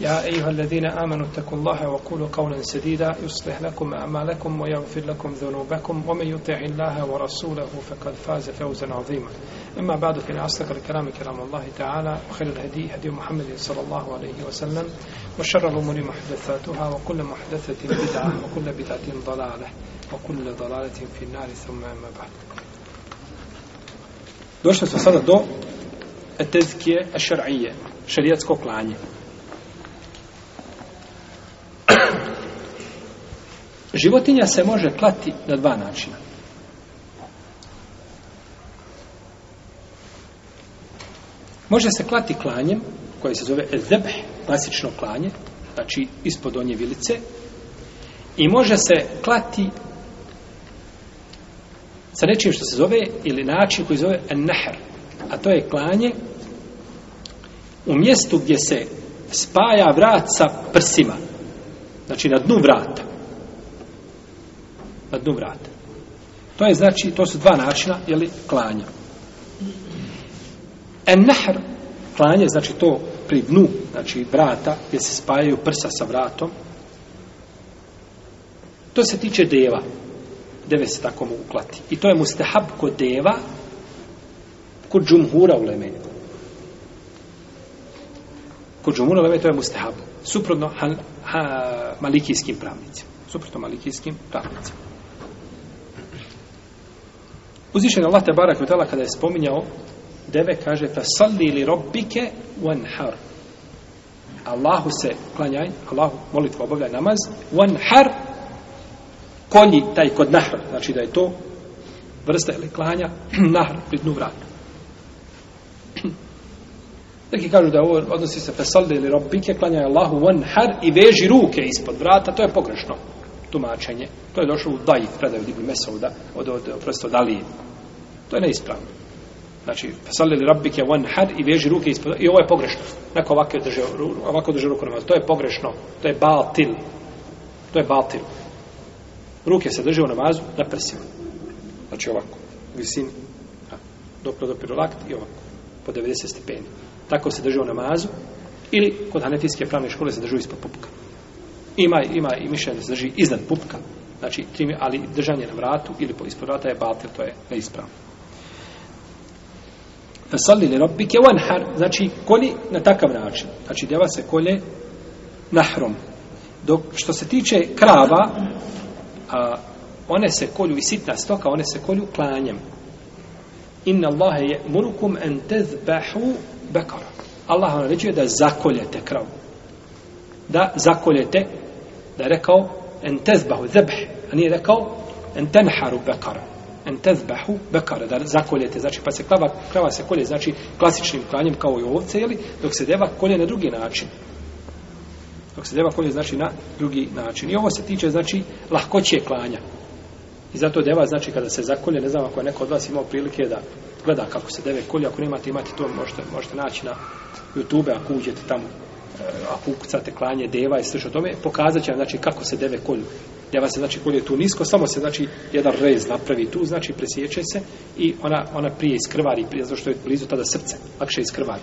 يا أيها الذين آمنوا اتقوا الله وقولوا قولا سديدا يصلح لكم أعمالكم ويغفر لكم ذنوبكم ومن يطع الله ورسوله فقد فاز فوزا عظيما أما بعد فإن أصدق الكلام كلام الله تعالى وخير الهدي هدي محمد صلى الله عليه وسلم وشر الأمور محدثاتها وكل محدثة بدعة وكل بدعة ضلالة وكل ضلالة في النار ثم أما بعد دوشة smo دو do الشرعية شريعة كوكلانية Životinja se može klati na dva načina. Može se klati klanjem, koje se zove ezebe, klasično klanje, znači ispod onje vilice, i može se klati sa nečim što se zove, ili način koji se zove enneher, a to je klanje u mjestu gdje se spaja vrat sa prsima, znači na dnu vrata dnu vrata. To je znači, to su dva načina, jeli, klanja. En nahr, klanje, znači to pri dnu, znači vrata, gdje se spajaju prsa sa vratom, to se tiče deva. Deve se tako mogu klati. I to je mustahab kod deva, kod džumhura u lemenju. Kod džumhura u lemenju to je mustahab. Suprotno ha, ha, malikijskim pravnicima. Suprotno malikijskim pravnicima. Uzvišen Allah te barak od kada je spominjao deve, kaže fa salli li robbike wanhar. Allahu se klanjaj, Allahu molitvu obavljaj namaz, wanhar konji taj kod nahra, znači da je to vrsta ili klanja nahr pri dnu vratu. Neki kažu da ovo odnosi se fa salli li robbike, klanjaj Allahu wanhar i veži ruke ispod vrata, to je pogrešno tumačenje. To je došlo u daji predaju Dibli Mesauda od, od, od prosto Dali. To je neispravno. Znači, salili rabike one had i veži ruke ispod, i ovo je pogrešno. Neko ovako drže, ovako drže ruku na To je pogrešno. To je batil. To je batil. Ruke se drže u namazu na prsima. Znači ovako. Visin. A, doplo do pirolakt i ovako. Po 90 stepeni. Tako se drže u namazu. Ili kod hanefijske pravne škole se drže ispod pupka. Ima, ima i mišljenje da se drži iznad pupka, znači, trim, ali držanje na vratu ili po ispod vrata je batel, to je neispravno. Fesalli li robbike wanhar, znači, koli na takav način. Znači, djeva se kolje nahrom. Dok, što se tiče krava, a, one se kolju i sitna stoka, one se kolju klanjem. Inna Allahe je murukum en tezbahu bekara. Allah vam ređuje da zakoljete kravu. Da zakoljete da je rekao en tezbahu zebh, a nije rekao en tenharu bekara, en tezbahu bekara, da zakoljete, znači pa se klava, krava se kolje, znači klasičnim klanjem kao i ovce, jeli, dok se deva kolje na drugi način. Dok se deva kolje znači na drugi način. I ovo se tiče, znači, lahkoće klanja. I zato deva, znači, kada se zakolje, ne znam ako je neko od vas imao prilike da gleda kako se deve kolje, ako nemate imate to, možete, možete naći na YouTube, ako uđete tamo ako ukucate klanje deva i slično tome, pokazat će vam znači, kako se deve kolju. Deva se znači kolje tu nisko, samo se znači jedan rez napravi tu, znači presjeće se i ona, ona prije iskrvari, prije zato što je blizu tada srce, lakše iskrvari.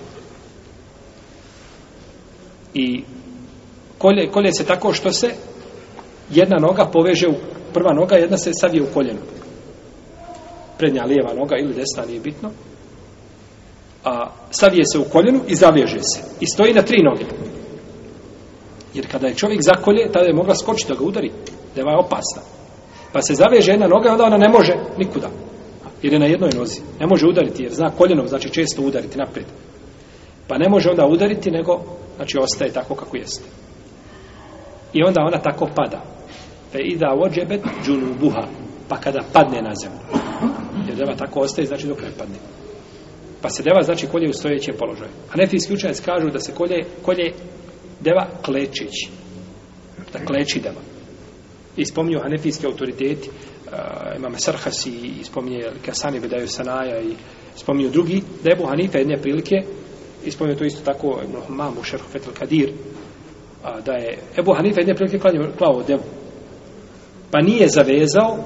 I kolje, kolje se tako što se jedna noga poveže u prva noga, jedna se savije u koljenu. Prednja lijeva noga ili desna nije bitno, a, savije se u koljenu i zaveže se. I stoji na tri noge. Jer kada je čovjek za kolje, tada je mogla skočiti da ga udari. Deva je opasna. Pa se zaveže jedna noga, onda ona ne može nikuda. Jer je na jednoj nozi. Ne može udariti, jer zna koljenom, znači često udariti naprijed. Pa ne može onda udariti, nego znači ostaje tako kako jeste. I onda ona tako pada. Fe ida ođebet džunubuha. Pa kada padne na zemlju. Jer deva tako ostaje, znači dok ne padne. Pa se deva znači kolje u stojećem položaju. A nefijski učenjaci kažu da se kolje, kolje deva klečeći. Da kleči deva. I spominju hanefijski autoriteti, uh, imame Sarhasi, i spominje Kasani Bedaju Sanaja, i spominju drugi, da je Ebu Hanife jedne prilike, i spominju to isto tako, no, mamu Šerhu Fetel Kadir, uh, da je Ebu Hanife jedne prilike klao devu. Pa nije zavezao,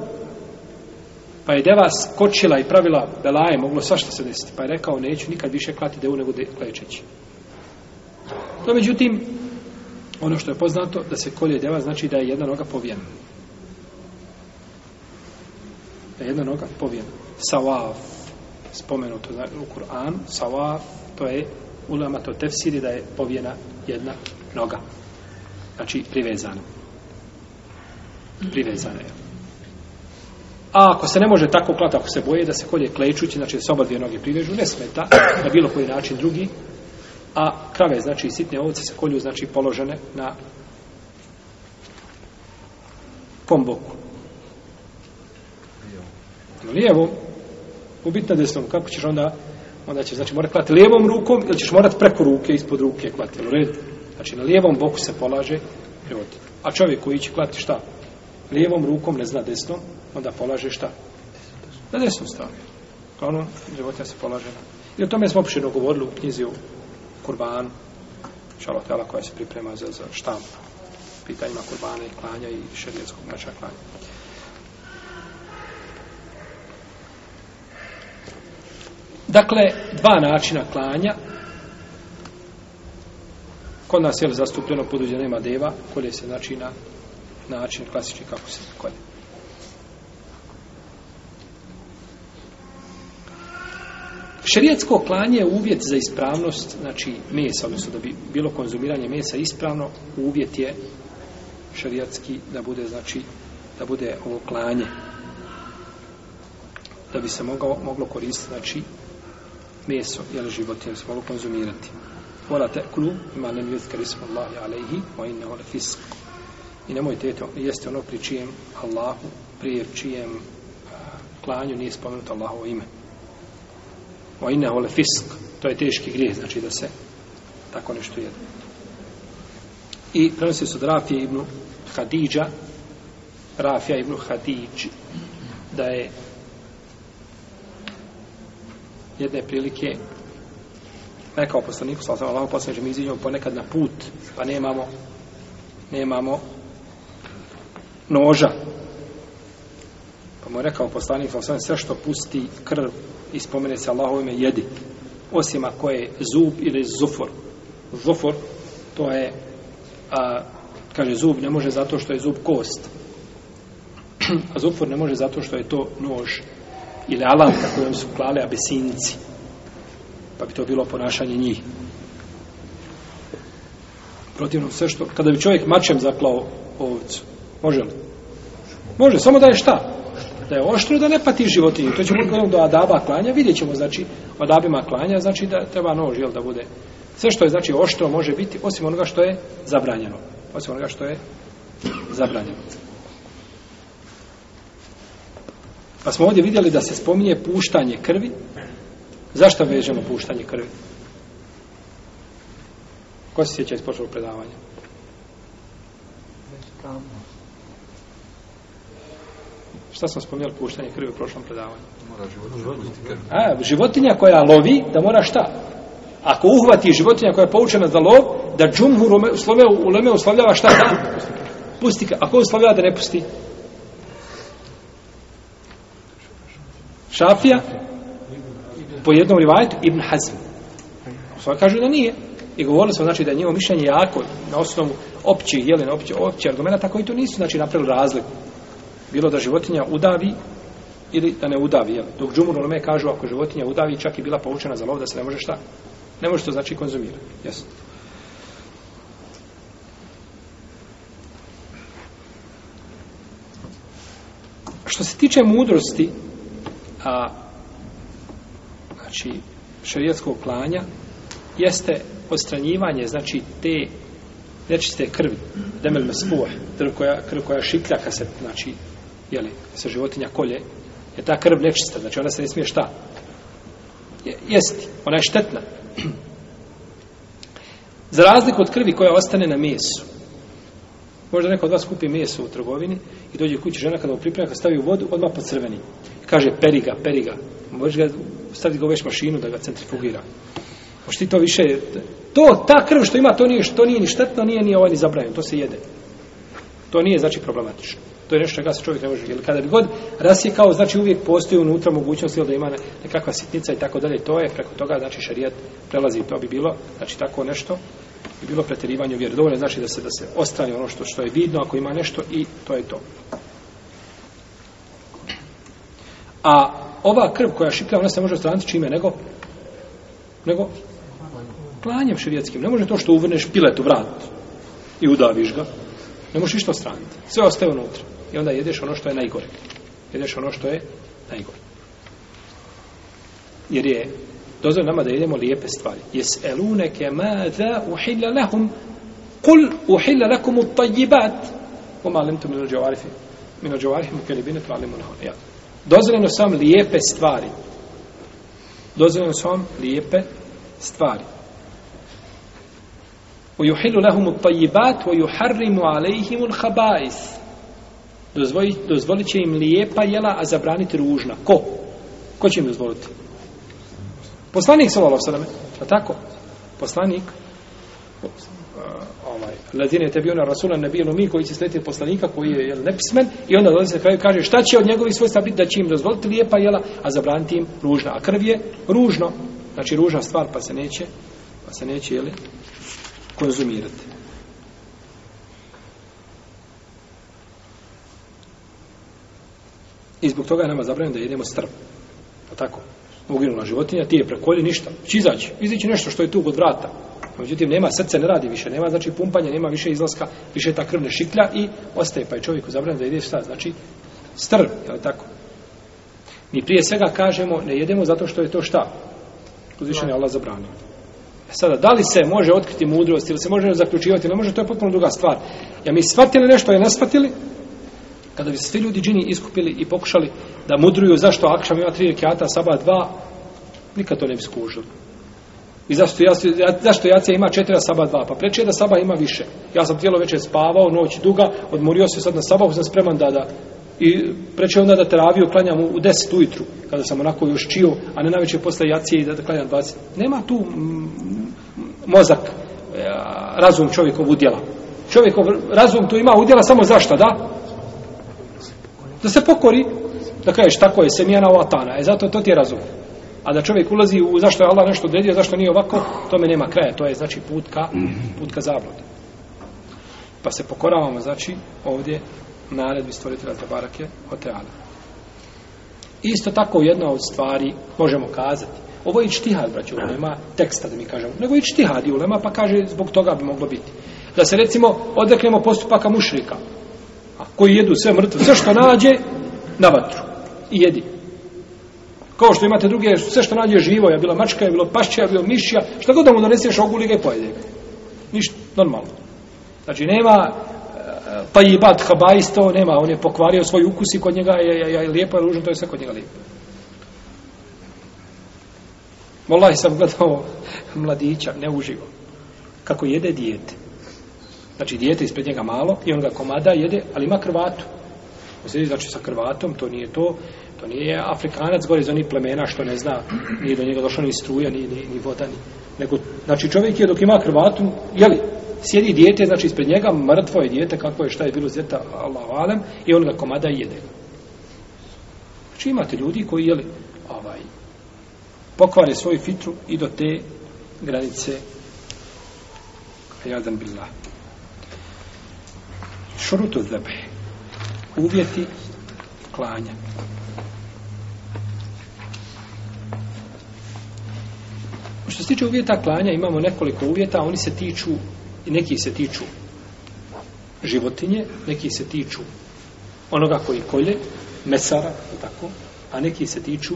Pa je deva skočila i pravila belaje, moglo svašta se desiti. Pa je rekao, neću nikad više klati devu nego de, klečeći. To međutim, ono što je poznato, da se kolje deva, znači da je jedna noga povijena. Da je jedna noga povijena. Sawaf, spomenuto znači, u Kur'anu, sawaf, to je ulema to tefsiri da je povijena jedna noga. Znači, privezana. Privezana je. Ja. A ako se ne može tako klati, ako se boje da se kolje klečući, znači da se oba dvije noge privežu, ne smeta na bilo koji način drugi. A krave, znači sitne ovce se kolju, znači položene na kom boku? Na lijevom. U bitno desnom, kako ćeš onda onda će znači morat klati lijevom rukom ili ćeš morat preko ruke, ispod ruke klati u red. Znači na lijevom boku se polaže evo A čovjek koji će klati šta? lijevom rukom, ne zna desno, onda polaže šta? Na desnu stranu. Ono, životinja se polaže. I o tome smo opšteno govorili u knjizi u Kurban, šalotela koja se priprema za, za štamp pitanjima kurbana i klanja i šerijetskog znača klanja. Dakle, dva načina klanja. Kod nas je zastupljeno, poduđe nema deva, kolje se znači na način klasični kako se kolje. Šerijatsko klanje je uvjet za ispravnost, znači mesa, odnosno da bi bilo konzumiranje mesa ispravno, uvjet je šerijatski da bude, znači, da bude ovo klanje. Da bi se moglo, moglo koristiti, znači, meso, jel život, jel se moglo konzumirati. Hvala te klu, ima nem jutka, rismu Allahi alaihi, wa inna ole fisku i nemojte jeste ono pri čijem Allahu, prije čijem klanju nije spomenuto Allahovo ime. O ine ole fisk, to je teški grijeh, znači da se tako nešto jede. I prenosi su od Rafija ibn Hadidža, Rafija ibn Hadidž, da je jedne prilike rekao poslaniku, sa sam Allahom poslaniku, mi iziđemo ponekad na put, pa nemamo nemamo noža. Pa mu je rekao poslanik Fosan, sve što pusti krv i spomene se Allahovime jedi. Osim ako je zub ili zufor. Zufor, to je, a, kaže, zub ne može zato što je zub kost. A zufor ne može zato što je to nož. Ili alam, kako je su klale abesinci. Pa bi to bilo ponašanje njih. Protivno sve što, kada bi čovjek mačem zaklao ovcu, Može li? Može, samo da je šta? Da je oštro da ne pati životinje. To ćemo gledati do adaba klanja, vidjet ćemo, znači, adabima klanja, znači da treba nož, jel, da bude. Sve što je, znači, oštro može biti, osim onoga što je zabranjeno. Osim onoga što je zabranjeno. Pa smo ovdje vidjeli da se spominje puštanje krvi. Zašto vežemo puštanje krvi? Ko se sjeća iz prošlog predavanja? Već tamo. Šta sam spomenuo puštanje krvi u prošlom predavanju? Mora životinja krv. A, životinja koja lovi, da mora šta? Ako uhvati životinja koja je poučena za lov, da džumhu slove u leme uslovljava šta da? Pusti ka. Ako uslovljava da ne pusti? Šafija? Po jednom rivajetu Ibn Hazm. Sva kažu da nije. I govorili smo, znači, da je njivo mišljenje jako na osnovu općih, jeli na općih, općih argumenta, tako i to nisu, znači, napravili razliku bilo da životinja udavi ili da ne udavi, jel? Dok džumur ulame kažu ako životinja udavi, čak i bila poučena za lov da se ne može šta? Ne može to znači konzumirati. Jesu. Što se tiče mudrosti, a, znači, šarijetskog klanja, jeste odstranjivanje, znači, te nečiste krvi, demel mespuh, krv koja, krv koja šikljaka se, znači, jeli, se životinja kolje, je ta krv nečista, znači ona se ne smije šta? Je, jesti, ona je štetna. Za razliku od krvi koja ostane na mesu, možda neko od vas kupi meso u trgovini i dođe kući žena kada mu pripremlja, kada stavi u vodu, odmah po crveni. Kaže, peri ga, peri ga. Možeš ga staviti ga u već mašinu da ga centrifugira. Možeš ti to više... To, ta krv što ima, to nije, to nije ni štetno, nije ni ovaj ni zabranjeno, to se jede. To nije, znači, problematično to je nešto čega se čovjek ne može ili kada bi god rasjekao znači uvijek postoji unutra mogućnost ili da ima nekakva sitnica i tako dalje to je preko toga znači šerijat prelazi to bi bilo znači tako nešto bi bilo preterivanje vjer dovoljno znači da se da se ostane ono što što je vidno ako ima nešto i to je to a ova krv koja šiplja ona se može ostaviti čime nego nego klanjem šerijatskim ne može to što uvrneš pilet u vrat i udaviš ga Ne možeš ništa ostraniti. Sve ostaje unutra i onda jedeš ono što je najgore. Jedeš ono što je najgore. Jer je dozvoljeno nama da jedemo lijepe stvari. Jes eluneke ma da uhilla lahum kul uhilla lakum ut tajibat u malentu minu džavarifi minu džavarifi mu kelebine tralimu lahom. Ja. Dozvoljeno su vam lijepe stvari. Dozvoljeno su vam lijepe stvari. Ujuhilu lahum ut tajibat ujuharrimu alejhim ul habaisi dozvoliti dozvolit će im lijepa jela a zabraniti ružna ko ko će im dozvoliti poslanik sallallahu alejhi ve sellem tako poslanik ovaj ladine tebi ona rasulan nabiyun mi koji će sletiti poslanika koji je jel nepismen i onda dođe se kraj kaže šta će od njegovih svojstva biti da će im dozvoliti lijepa jela a zabraniti im ružna a krv je ružno znači ružna stvar pa se neće pa se neće jeli konzumirati I zbog toga je nama zabranjeno da jedemo strv. Pa tako. Uginula životinja, ti je prekolje, ništa. Či izaći? Izići nešto što je tu kod vrata. Međutim, nema srce, ne radi više. Nema znači pumpanja, nema više izlaska, više ta krvne šiklja i ostaje pa je čovjeku zabranjeno da jede šta? Znači strv, je tako? Mi prije svega kažemo, ne jedemo zato što je to šta? Uzvišen je Allah zabranio. E sada, da li se može otkriti mudrost ili se može zaključivati, ne može, to je potpuno druga stvar. Ja mi shvatili nešto, je ne shvatili, kada bi se svi ljudi džini iskupili i pokušali da mudruju zašto akšam ima tri rekiata, sabah dva, nikad to ne bi skužili. I zašto, ja, zašto jacija ima četiri, a sabah dva? Pa preče je da sabah ima više. Ja sam tijelo večer spavao, noć duga, odmorio se sad na sabahu, sam spreman da, da i preče onda da teraviju klanjam u, u deset ujutru, kada sam onako još čio, a ne najveće posle jacije i da, da klanjam dvacet. Nema tu mozak, e, razum čovjekov udjela. Čovjekov razum tu ima udjela samo zašto, da? Da se pokori, da kažeš tako je, semjena ova tana. E zato to ti je razum. A da čovjek ulazi u zašto je Allah nešto odredio, zašto nije ovako, tome nema kraja. To je znači put ka, put ka zabludu. Pa se pokoravamo, znači, ovdje naredbi stvoritela Tabarake Oteana. Isto tako jedna od stvari možemo kazati. Ovo je ičtihad, braću, ulema teksta, da mi kažemo. Nego ičtihad i ulema, pa kaže, zbog toga bi moglo biti. Da se, recimo, odreknemo postupaka mušrika koji jedu sve mrtve, sve što nađe na vatru i jedi. Kao što imate druge, sve što nađe živo, je bila mačka, je bilo pašća, je bilo mišća, što god da mu doneseš oguli ga i pojede ga. Ništa, normalno. Znači, nema pa e, i bat habajstvo, nema, on je pokvario svoj ukus i kod njega je, je, je, je lijepo, je ružno, to je sve kod njega lijepo. Molaj sam gledao mladića, ne uživo, kako jede dijete znači dijete ispred njega malo i on ga komada jede, ali ima krvatu. On sedi znači, znači sa krvatom, to nije to, to nije afrikanac gore iz onih plemena što ne zna, nije do njega došla ni struja, ni, ni, ni voda, ni. Nego, znači čovjek je dok ima krvatu, jeli, sjedi dijete, znači ispred njega, mrtvo je dijete, kako je, šta je bilo zeta, Allah alem, i on ga komada i jede. Znači imate ljudi koji, jeli, ovaj, pokvare svoju fitru i do te granice, ja dan bilah šurutu zebe uvjeti klanja što se tiče uvjeta klanja imamo nekoliko uvjeta oni se tiču i neki se tiču životinje neki se tiču onoga koji kolje mesara tako, a neki se tiču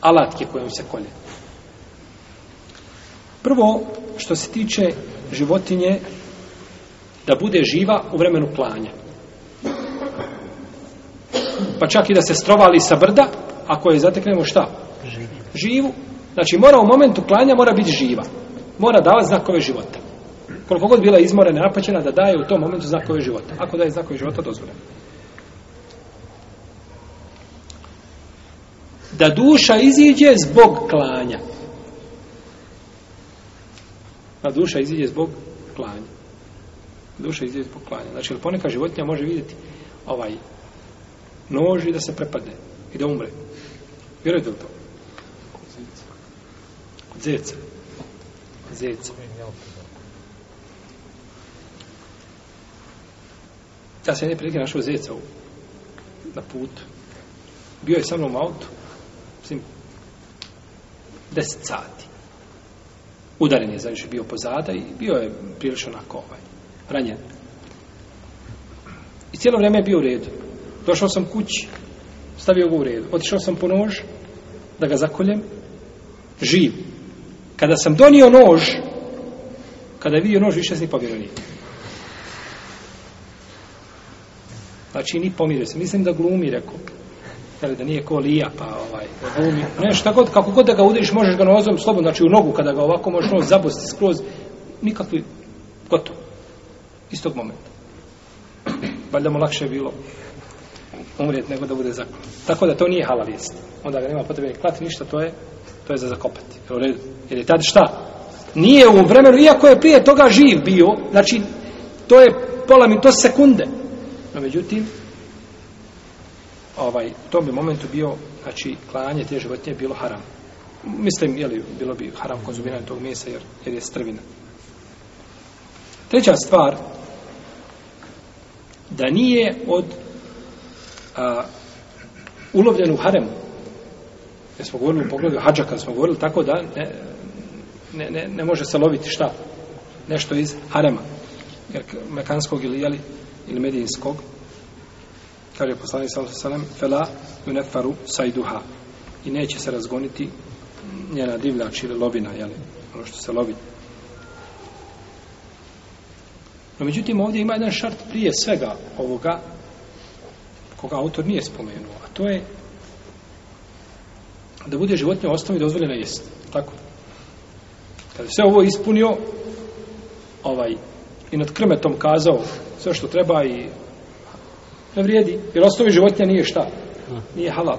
alatke kojom se kolje prvo što se tiče životinje da bude živa u vremenu klanja. Pa čak i da se strovali sa brda, ako je zateknemo šta? Živu. Znači mora u momentu klanja mora biti živa. Mora davati znakove života. Koliko god bila izmorena, napaćena, da daje u tom momentu znakove života. Ako daje znakove života, dozvore. Da duša iziđe zbog klanja. Da duša iziđe zbog klanja duša izlazi zbog klanja. Znači, ponekad životinja može vidjeti ovaj nož i da se prepadne i da umre. Vjerujete li to? Zeca. Zeca. Ja sam jedne prilike našao zeca u, na putu. Bio je sa mnom u autu, mislim, deset sati. Udaren je, znači, bio pozada i bio je prilično na kovaj ranjen. I cijelo vrijeme je bio u redu. Došao sam kući, stavio ga u redu. Otišao sam po nož, da ga zakoljem, živ. Kada sam donio nož, kada je vidio nož, više se ni povjerao nije. Znači, ni pomirio se. Mislim da glumi, rekao. Jel, da nije ko lija, pa ovaj, da glumi. Ne, šta god, kako god da ga udriš, možeš ga nozom slobodno, znači u nogu, kada ga ovako možeš nos zabosti skroz, nikakvi, gotovo istog momenta. Valjda mu lakše bilo umrijeti nego da bude zaklon. Tako da to nije halal jest. Onda ga nema potrebe ni klati ništa, to je, to je za zakopati. Jer, jer je tad šta? Nije u vremenu, iako je prije toga živ bio, znači, to je pola min, to sekunde. No, međutim, ovaj, u tom bi momentu bio, znači, klanje te životinje bilo haram. Mislim, je li, bilo bi haram konzumiranje tog mjesa, jer, jer je strvina. Treća stvar, da nije od a, ulovljen u haremu. Jer smo govorili u pogledu hađaka, smo govorili tako da ne, ne, ne, ne može se loviti šta? Nešto iz harema. Jer mekanskog ili, jeli, ili medijinskog kaže je poslani sa salam fela yunefaru sajduha i neće se razgoniti njena divljač ili lovina, jeli, ono što se loviti. No, međutim, ovdje ima jedan šart prije svega ovoga, koga autor nije spomenuo, a to je da bude životinja u osnovi dozvoljena jesti. Tako. Kada se ovo ispunio, ovaj, i nad krmetom kazao sve što treba i ne vrijedi, jer osnovi životinja nije šta? Nije halal.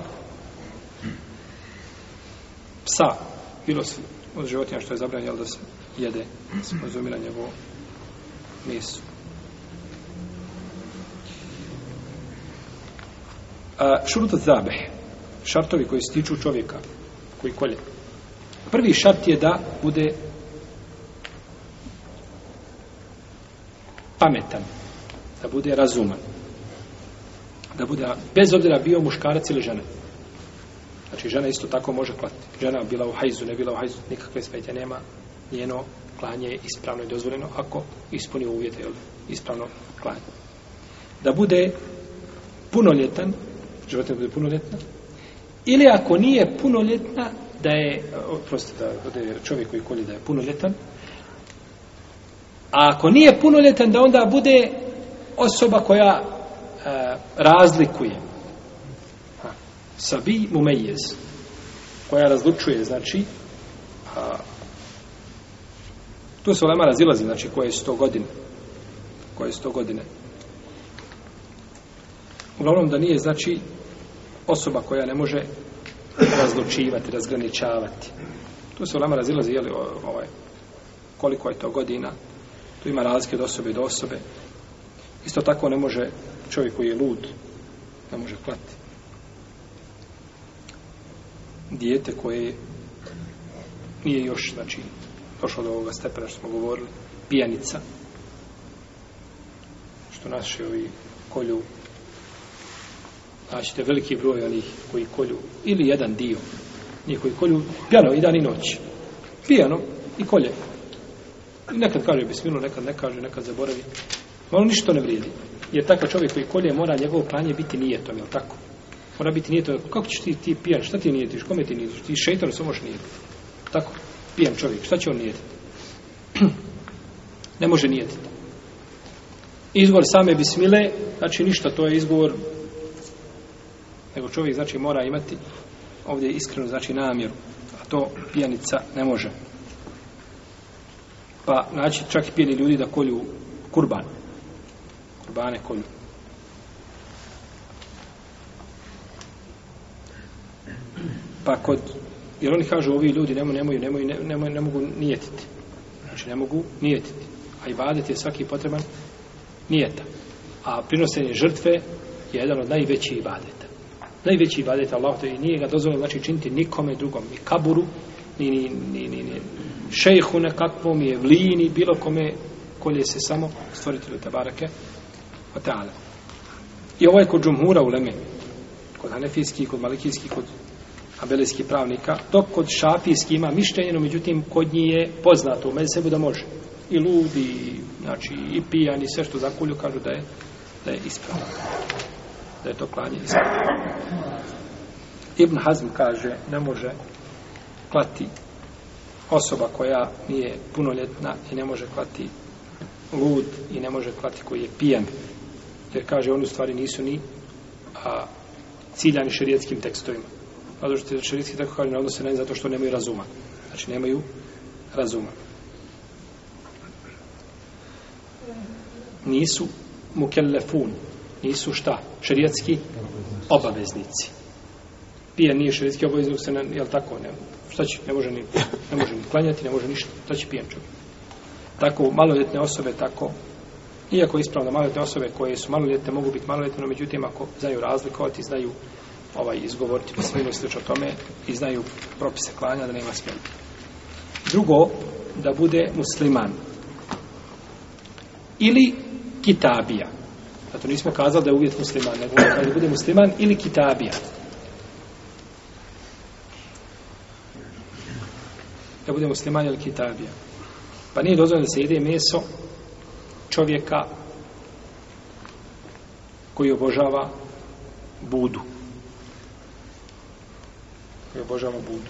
Psa, bilo od životinja što je zabranjeno da se jede, da se konzumira njegovo nisu. A, šurut od zabeh, šartovi koji stiču čovjeka, koji kolje. Prvi šart je da bude pametan, da bude razuman, da bude bez obzira bio muškarac ili žena. Znači žena isto tako može klati. Žena bila u hajzu, ne bila u hajzu, nikakve smetje nema, njeno klanje je ispravno i dozvoljeno ako ispuni uvjete ili ispravno klanje. Da bude punoljetan, životin bude punoljetna, ili ako nije punoljetna, da je, prosti, da, da je čovjek koji kolje da je punoljetan, a ako nije punoljetan, da onda bude osoba koja e, razlikuje sabi mumejez koja razlučuje znači a, Tu se ulema razilazi, znači koje sto godine. Koje sto godine. Uglavnom da nije, znači, osoba koja ne može razlučivati, razgraničavati. Tu se ulema razilazi, jeli, ovaj, koliko je to godina. Tu ima razlike od osobe do osobe. Isto tako ne može čovjek koji je lud, ne može klati. Dijete koje nije još, znači, došlo do ovoga stepena što smo govorili, pijanica, što naše ovi kolju, znači veliki broj onih koji kolju, ili jedan dio, njih koji kolju pijano i dan i noć, pijano i kolje. I nekad kaže bismilu, nekad ne kaže, nekad zaboravi. Malo ono ništa ne vrijedi. Jer takav čovjek koji kolje mora njegovo planje biti nijetom, jel tako? Mora biti nijetom. Kako ćeš ti, ti pijan, šta ti nijetiš, kome ti nijetiš? Ti šeitan samoš nijetiš. Tako? pijem čovjek, šta će on nijetiti? Ne može nijetiti. Izgovor same bismile, znači ništa, to je izgovor, nego čovjek, znači, mora imati ovdje iskrenu, znači, namjeru, a to pijanica ne može. Pa, znači, čak i pijeni ljudi da kolju kurban. Kurbane kolju. Pa kod Jer oni kažu, ovi ljudi nemo, nemoju, nemoju, nemoju, nemoju, ne mogu nijetiti. Znači, ne mogu nijetiti. A ibadet je svaki potreban nijeta. A prinosenje žrtve je jedan od najvećih ibadeta. Najveći ibadet Allah to je i nije ga dozvoljeno znači činiti nikome drugom, ni kaburu, ni, ni, ni, ni, ni šejhu nekakvom, ni evlini, bilo kome kolje se samo stvoritelju tabarake o ta'ala. I ovo je kod džumhura u Leme, kod hanefijski, kod malikijski, kod abelijski pravnika, dok kod šafijski ima mišljenje, no međutim kod njih je poznato u mesebu da može. I ludi, i, znači, i pijan, i sve što zakulju, kažu da je, da je ispravno. Da je to klanje ispravno. Ibn Hazm kaže, ne može klati osoba koja nije punoljetna i ne može klati lud i ne može klati koji je pijan. Jer kaže, oni u stvari nisu ni a, ciljani šerijetskim tekstovima zato što šerijski tako kaže, ne odnose na njih zato što nemaju razuma. Znači nemaju razuma. Nisu mukellefun, nisu šta? Šerijatski obaveznici. Pije nije šerijatski obaveznik, se ne, je li tako? Ne, šta će, ne može, ni, ne može ni klanjati, ne može ništa, šta će pijen čovjek? Tako, maloljetne osobe, tako, iako ispravno, maloljetne osobe koje su maloljetne, mogu biti maloljetne, no međutim, ako znaju razlikovati, znaju ovaj izgovoriti po svojim slučaju o tome i znaju propise klanja da nema smjeti. Drugo, da bude musliman. Ili kitabija. Zato nismo kazali da je uvjet musliman, nego da bude musliman ili kitabija. Da bude musliman ili kitabija. Pa nije dozvoljeno da se jede meso čovjeka koji obožava budu koji obožavamo budu.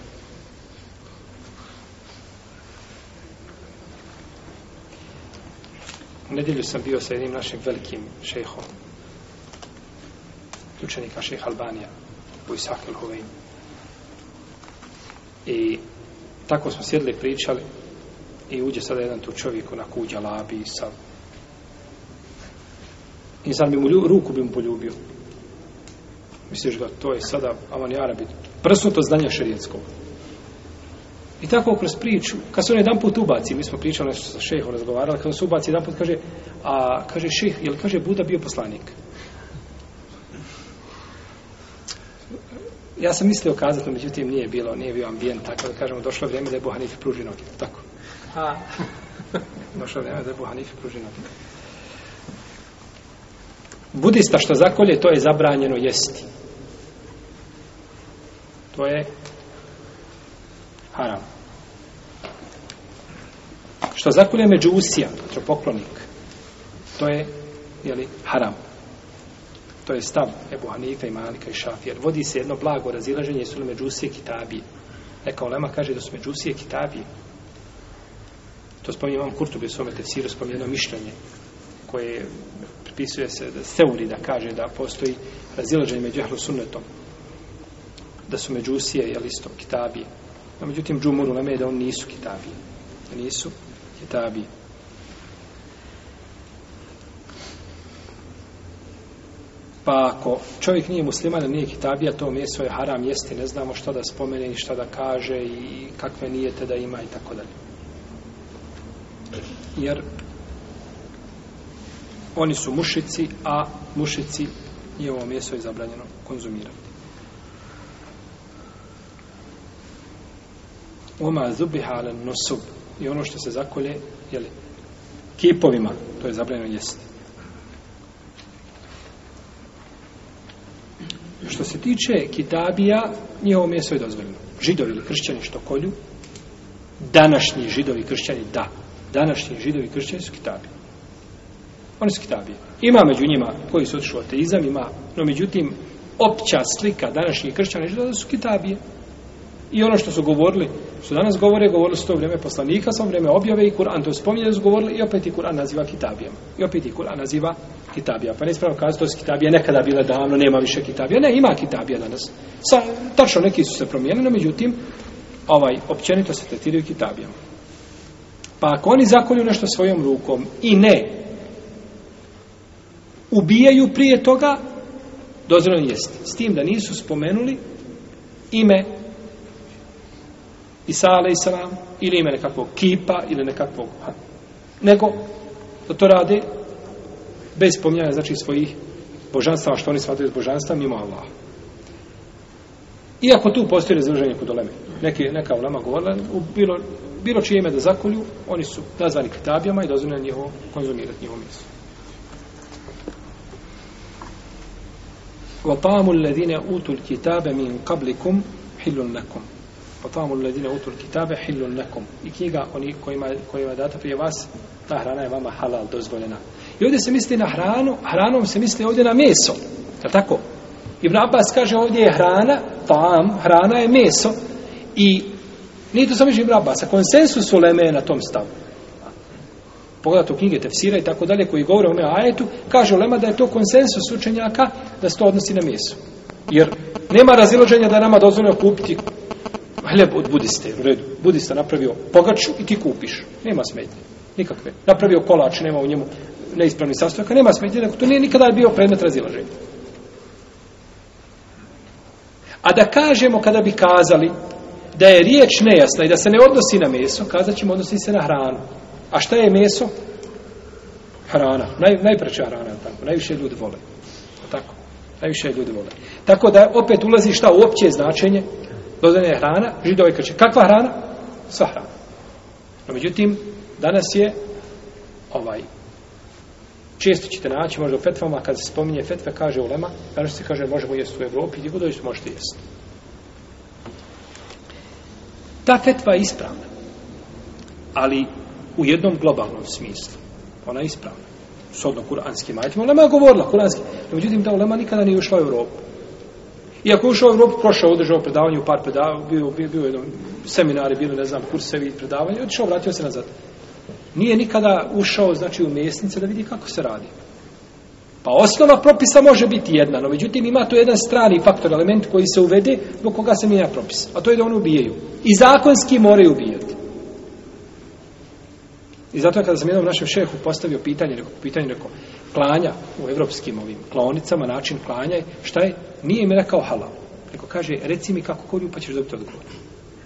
U nedjelju sam bio sa jednim našim velikim šejhom, učenika šejh Albanija, u Isakel Huvein. I tako smo sjedli i pričali i uđe sada jedan tu čovjek na kuđa labi sa insan bi mu ljubio, ruku bi mu poljubio misliš da to je sada aman jara bi prsnuto znanja šerijetskog. I tako kroz priču, kad se on jedan put ubaci, mi smo pričali nešto sa šehom, razgovarali, kad se ubaci jedan put, kaže, a kaže šeh, jel kaže Buda bio poslanik? Ja sam mislio kazati, međutim nije bilo, nije bio ambijent, tako da kažemo, došlo vrijeme da je Buhanif pruži noge, tako. A. došlo vrijeme da je Buhanif pruži noge. Budista što zakolje, to je zabranjeno jesti. To je haram. Što zakolje međusija, tropoklonik, to je jeli, haram. To je stav Ebu Hanika i Malika i Šafija. Vodi se jedno blago razilaženje su li međusije kitabije. Neka Olema kaže da su međusije kitabije. To spominje vam Kurtu bi svome tefsiru spominjeno mišljenje koje pripisuje se da seuri da kaže da postoji razilaženje među ehlu sunnetom da su međusije, jel isto, kitabije. A međutim, džumuru leme je da oni nisu kitabije. Da nisu kitabije. Pa ako čovjek nije musliman, nije kitabija, to mjesto je haram jesti, ne znamo šta da spomene i šta da kaže i kakve nijete da ima i tako dalje. Jer oni su mušici, a mušici je ovo mjesto je zabranjeno konzumirati. oma zubiha ala nosub i ono što se zakolje jeli, kipovima, to je zabranjeno jesti. Što se tiče kitabija, njihovo mjesto je dozvoljeno. Židovi ili kršćani što kolju, današnji židovi kršćani, da. Današnji židovi kršćani su kitabije. Oni su kitabije. Ima među njima koji su otišli u ateizam, ima, no međutim, opća slika današnjih kršćana i židova su kitabije. I ono što su govorili, su danas govore, govorili su to vrijeme poslanika, sam vrijeme objave i Kur'an to spominje, su govorili i opet i Kur'an naziva kitabijom. I opet i Kur'an naziva kitabija. Pa ne ispravo kazi, to su kitabija nekada bila davno, nema više kitabija. Ne, ima kitabija danas. Sa, tačno neki su se promijenili, no međutim, ovaj, općenito se tretiraju kitabijama. Pa ako oni zakolju nešto svojom rukom i ne ubijaju prije toga, dozirano jest. S tim da nisu spomenuli ime Isa a.s. ili ime nekakvog kipa ili nekakvog ha. nego da to rade bez spominjanja znači svojih božanstava što oni smatruju božanstva mimo Allah iako tu postoji razloženje kod oleme neke, neka ulema govorila u bilo, bilo čije ime da zakolju oni su nazvani kitabijama i dozvoljeno njihovo konzumirati njihovo mjesto وطعام الذين أوتوا الكتاب من قبلكم حل لكم tamo ledine utul kitabe hillun nekom. I knjiga oni kojima, kojima je data prije vas, ta hrana je vama halal dozvoljena. I ovdje se misli na hranu, hranom se misli ovdje na meso. Je tako? Ibn Abbas kaže ovdje je hrana, tam, hrana je meso. I nije to samo Ibn Abbas, a konsensus u Leme je na tom stavu. Pogledajte u knjige Tefsira i tako dalje koji govore o me ajetu, kaže Lema da je to konsensus učenjaka da se to odnosi na meso. Jer nema razilođenja da je nama dozvoljeno kupiti hleb od budiste, u redu. Budista napravio pogaču i ti kupiš. Nema smetnje. Nikakve. Napravio kolač, nema u njemu neispravni sastojka, nema smetnje. Dakle, to nije nikada bio predmet razilaženja. A da kažemo kada bi kazali da je riječ nejasna i da se ne odnosi na meso, kazat ćemo odnosi se na hranu. A šta je meso? Hrana. Naj, najpreća hrana. Tako. Najviše ljudi vole. Tako. Najviše ljudi vole. Tako da opet ulazi šta uopće značenje? dozvoljena je hrana židova i kreće. Kakva hrana? Sva hrana. No, međutim, danas je ovaj često ćete naći možda u fetvama, kad se spominje fetve, kaže ulema, danas se kaže možemo jesti u Evropi, gdje budu jesti, možete jesti. Ta fetva je ispravna, ali u jednom globalnom smislu. Ona je ispravna. Sodno kuranski majtima. Ulema je govorila kuranski. No, međutim, ta ulema nikada nije ušla u Evropu. Iako ušao u Europu, prošao, održao predavanje u par predavanja, bio, bio, bio jedan seminar, bilo, ne znam, kursevi, predavanje, odišao, vratio se nazad. Nije nikada ušao, znači, u mjesnice da vidi kako se radi. Pa osnova propisa može biti jedna, no međutim ima to jedan strani faktor, element koji se uvede zbog koga se mijenja propis. A to je da oni ubijaju. I zakonski moraju ubijati. I zato kada sam jednom našem šehu postavio pitanje, neko pitanje, neko, klanja u evropskim ovim klonicama, način klanja, šta je? Nije mi rekao halal. Neko kaže, reci mi kako kolju, pa ćeš dobiti odgovor.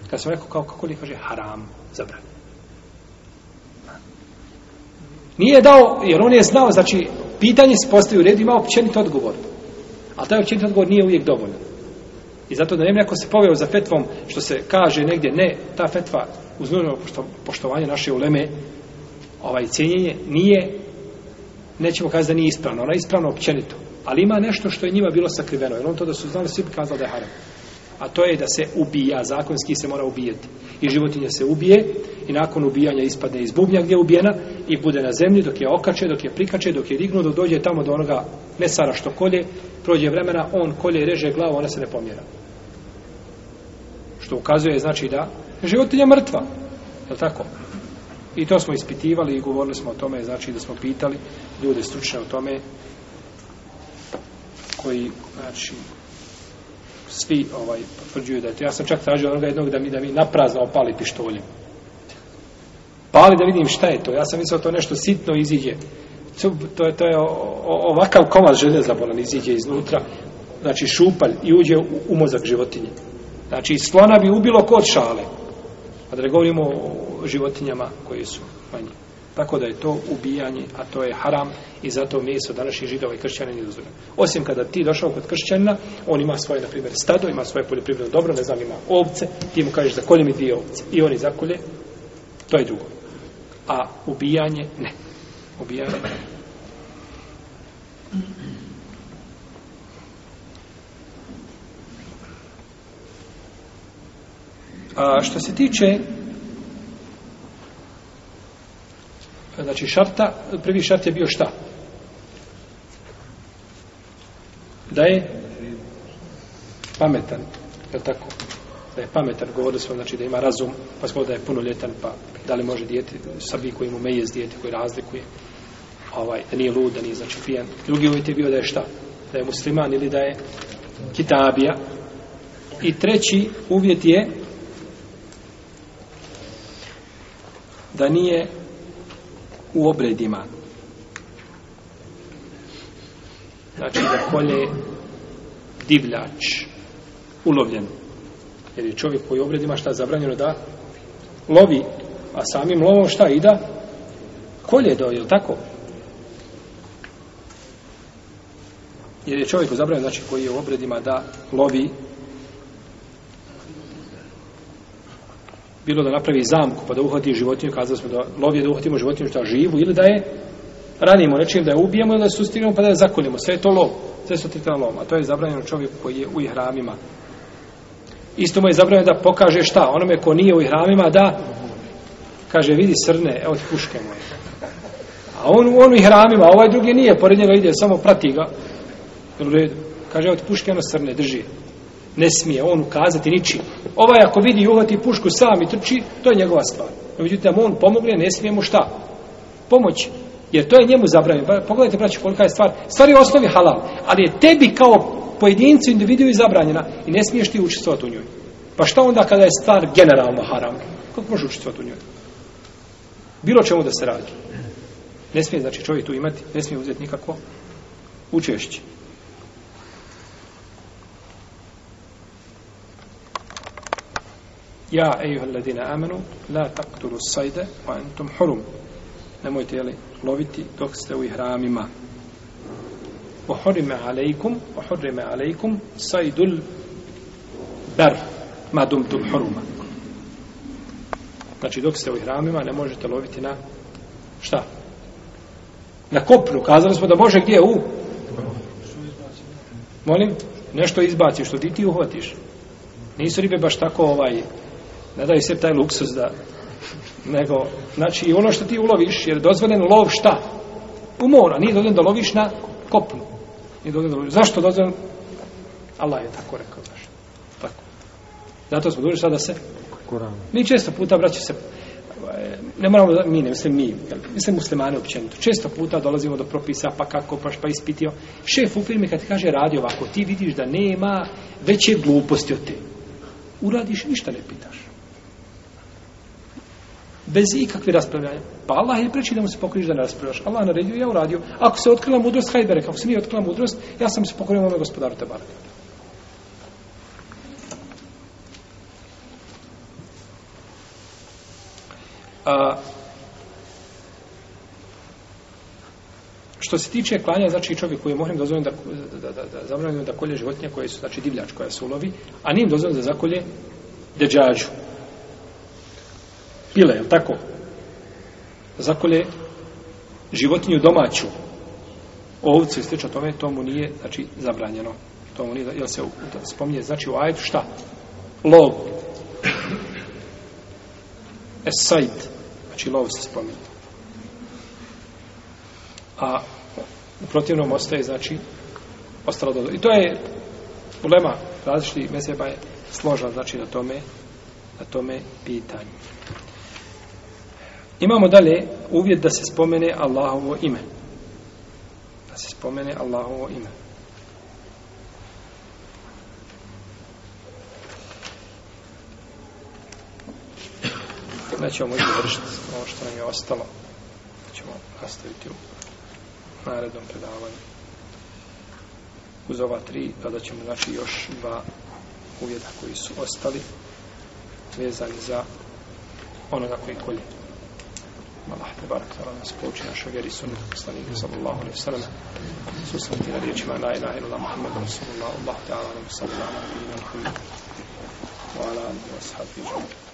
Kad sam rekao kao kako li, kaže, haram, zabranje. Nije dao, jer on je znao, znači, pitanje se postavi u redu, ima općenit odgovor. Ali taj općenit odgovor nije uvijek dovoljno. I zato da ne neko se poveo za fetvom što se kaže negdje, ne, ta fetva uz nužno pošto, poštovanje naše uleme, ovaj cijenjenje, nije nećemo kazati da nije ispravno, ona je ispravno općenito. Ali ima nešto što je njima bilo sakriveno, jer on to da su znali, svi bi kazali da je haram. A to je da se ubija, zakonski se mora ubijati. I životinja se ubije i nakon ubijanja ispadne iz bubnja gdje je ubijena i bude na zemlji dok je okače, dok je prikače, dok je dignu, dok dođe tamo do onoga mesara što kolje, prođe vremena, on kolje, reže glavu, ona se ne pomjera. Što ukazuje znači da životinja mrtva. Je tako? I to smo ispitivali i govorili smo o tome, znači da smo pitali ljude stručne o tome koji, znači, svi ovaj potvrđuju da je to. Ja sam čak tražio onoga jednog da mi da mi naprazno opali pištoljem. Pali da vidim šta je to. Ja sam mislio to nešto sitno iziđe. To je, to je ovakav komad železa bolan iziđe iznutra. Znači šupalj i uđe u, u mozak životinje. Znači slona bi ubilo kod šale. A pa da ne govorimo o životinjama koje su manje. Tako da je to ubijanje, a to je haram i zato meso današnjih židova i kršćana nije dozvoljeno. Osim kada ti došao kod kršćana, on ima svoje, na primjer, stado, ima svoje poljoprivredno dobro, ne znam, ima ovce, ti mu kažeš za kolje mi dvije ovce i oni zakolje, to je drugo. A ubijanje, ne. Ubijanje, ne. A što se tiče znači šarta, prvi šart je bio šta? Da je pametan, je li tako? Da je pametan, govorili smo, znači da ima razum, pa smo da je punoljetan, pa da li može dijeti, sabi koji mu meje dijeti, koji razlikuje, ovaj, da nije lud, da nije znači pijen. Drugi uvjet je bio da je šta? Da je musliman ili da je kitabija. I treći uvjet je da nije u obredima. Znači da kolje divljač ulovljen. Jer je čovjek koji u obredima šta zabranjeno da lovi, a samim lovom šta i da kolje do, je tako? Jer je čovjek u zabranju, znači koji je u obredima da lovi bilo da napravi zamku pa da uhvati životinju, kazali smo da lov je da uhvatimo životinju što je živu ili da je ranimo nečim, da je ubijemo ili da je sustinimo pa da je zakoljimo. Sve je to lov, sve su tretan lov, a to je zabranjeno čovjeku koji je u ihramima. Isto mu je zabranjeno da pokaže šta, onome ko nije u ihramima da kaže vidi srne, evo ti puške moje. A on, on u ihramima, a ovaj drugi nije, pored njega ide, samo prati ga. Kaže, evo ti puške, ono srne, drži ne smije on ukazati ničim. Ovaj ako vidi i uhvati pušku sam i trči, to je njegova stvar. No, međutim, on pomogne, ne smije mu šta? Pomoć. Jer to je njemu zabranjeno. Pa, pogledajte, braći, kolika je stvar. Stvar je osnovi halal, ali je tebi kao pojedincu individu i zabranjena i ne smiješ ti učestvovati u njoj. Pa šta onda kada je stvar generalno haram? Kako može učestvovati u njoj? Bilo čemu da se radi. Ne smije, znači, čovjek tu imati, ne smije uzeti nikako učešće. Ja, ejuha ladina amenu, la taktulu sajde, pa entom hurum. Nemojte, jeli, loviti dok ste u ihramima. Uhurime alejkum, uhurime alejkum, sajdul bar, madum tum huruma. Znači, dok ste u ihramima, ne možete loviti na, šta? Na kopnu, kazali smo da može gdje, u? Molim, nešto izbaci, što ti ti uhvatiš. Nisu ribe baš tako ovaj, ne daju se taj luksus da nego, znači i ono što ti uloviš jer dozvoljen lov šta? u mora, nije dozvoljen da loviš na kopnu nije dozvoljen da loviš, zašto dozvoljen? Allah je tako rekao znači. tako. zato smo duži sada se Kuran. mi često puta braće se ne moramo mi ne mislim mi, jel, mislim muslimani općenito često puta dolazimo do propisa pa kako paš pa ispitio šef u firmi kad kaže radi ovako ti vidiš da nema veće gluposti od te uradiš ništa ne pitaš bez ikakve raspravljanja. Pa Allah je preči da mu se pokoriš da ne raspravljaš. Allah naredio ja uradio. Ako se otkrila mudrost, hajde rekao. Ako se nije otkrila mudrost, ja sam se pokorio ovome gospodaru Tebara. A, što se tiče klanja, znači čovjek koji je mohrim dozvoljeno da, da, da, da, zabranjeno da kolje životinje koje su, znači divljač koja se ulovi, a nije dozvoljeno da zakolje deđađu pile, je tako? Zakolje životinju domaću, ovcu i sliče tome, to mu nije, znači, zabranjeno. To mu nije, jel se spominje, znači, u ajed, šta? Lov. Esajd. Znači, lov se spominje. A u protivnom ostaje, znači, ostalo do... I to je problema različitih meseba je složa, znači, na tome, na tome pitanju. Imamo dalje uvjet da se spomene Allahovo ime. Da se spomene Allahovo ime. Nećemo moći završiti ono što nam je ostalo. Nećemo nastaviti u narednom predavanju. Uz ova tri, da ćemo znači još dva uvjeta koji su ostali vezani za onoga koji koljeti. Allah te barak tala nas pouči našo vjeri sunnetu poslanika sallallahu alaihi sallam susam ti na riječima la ilaha ila muhammad rasulullah Allah te ala nam sallam alaihi wa sallam wa ala alihi wa sahabi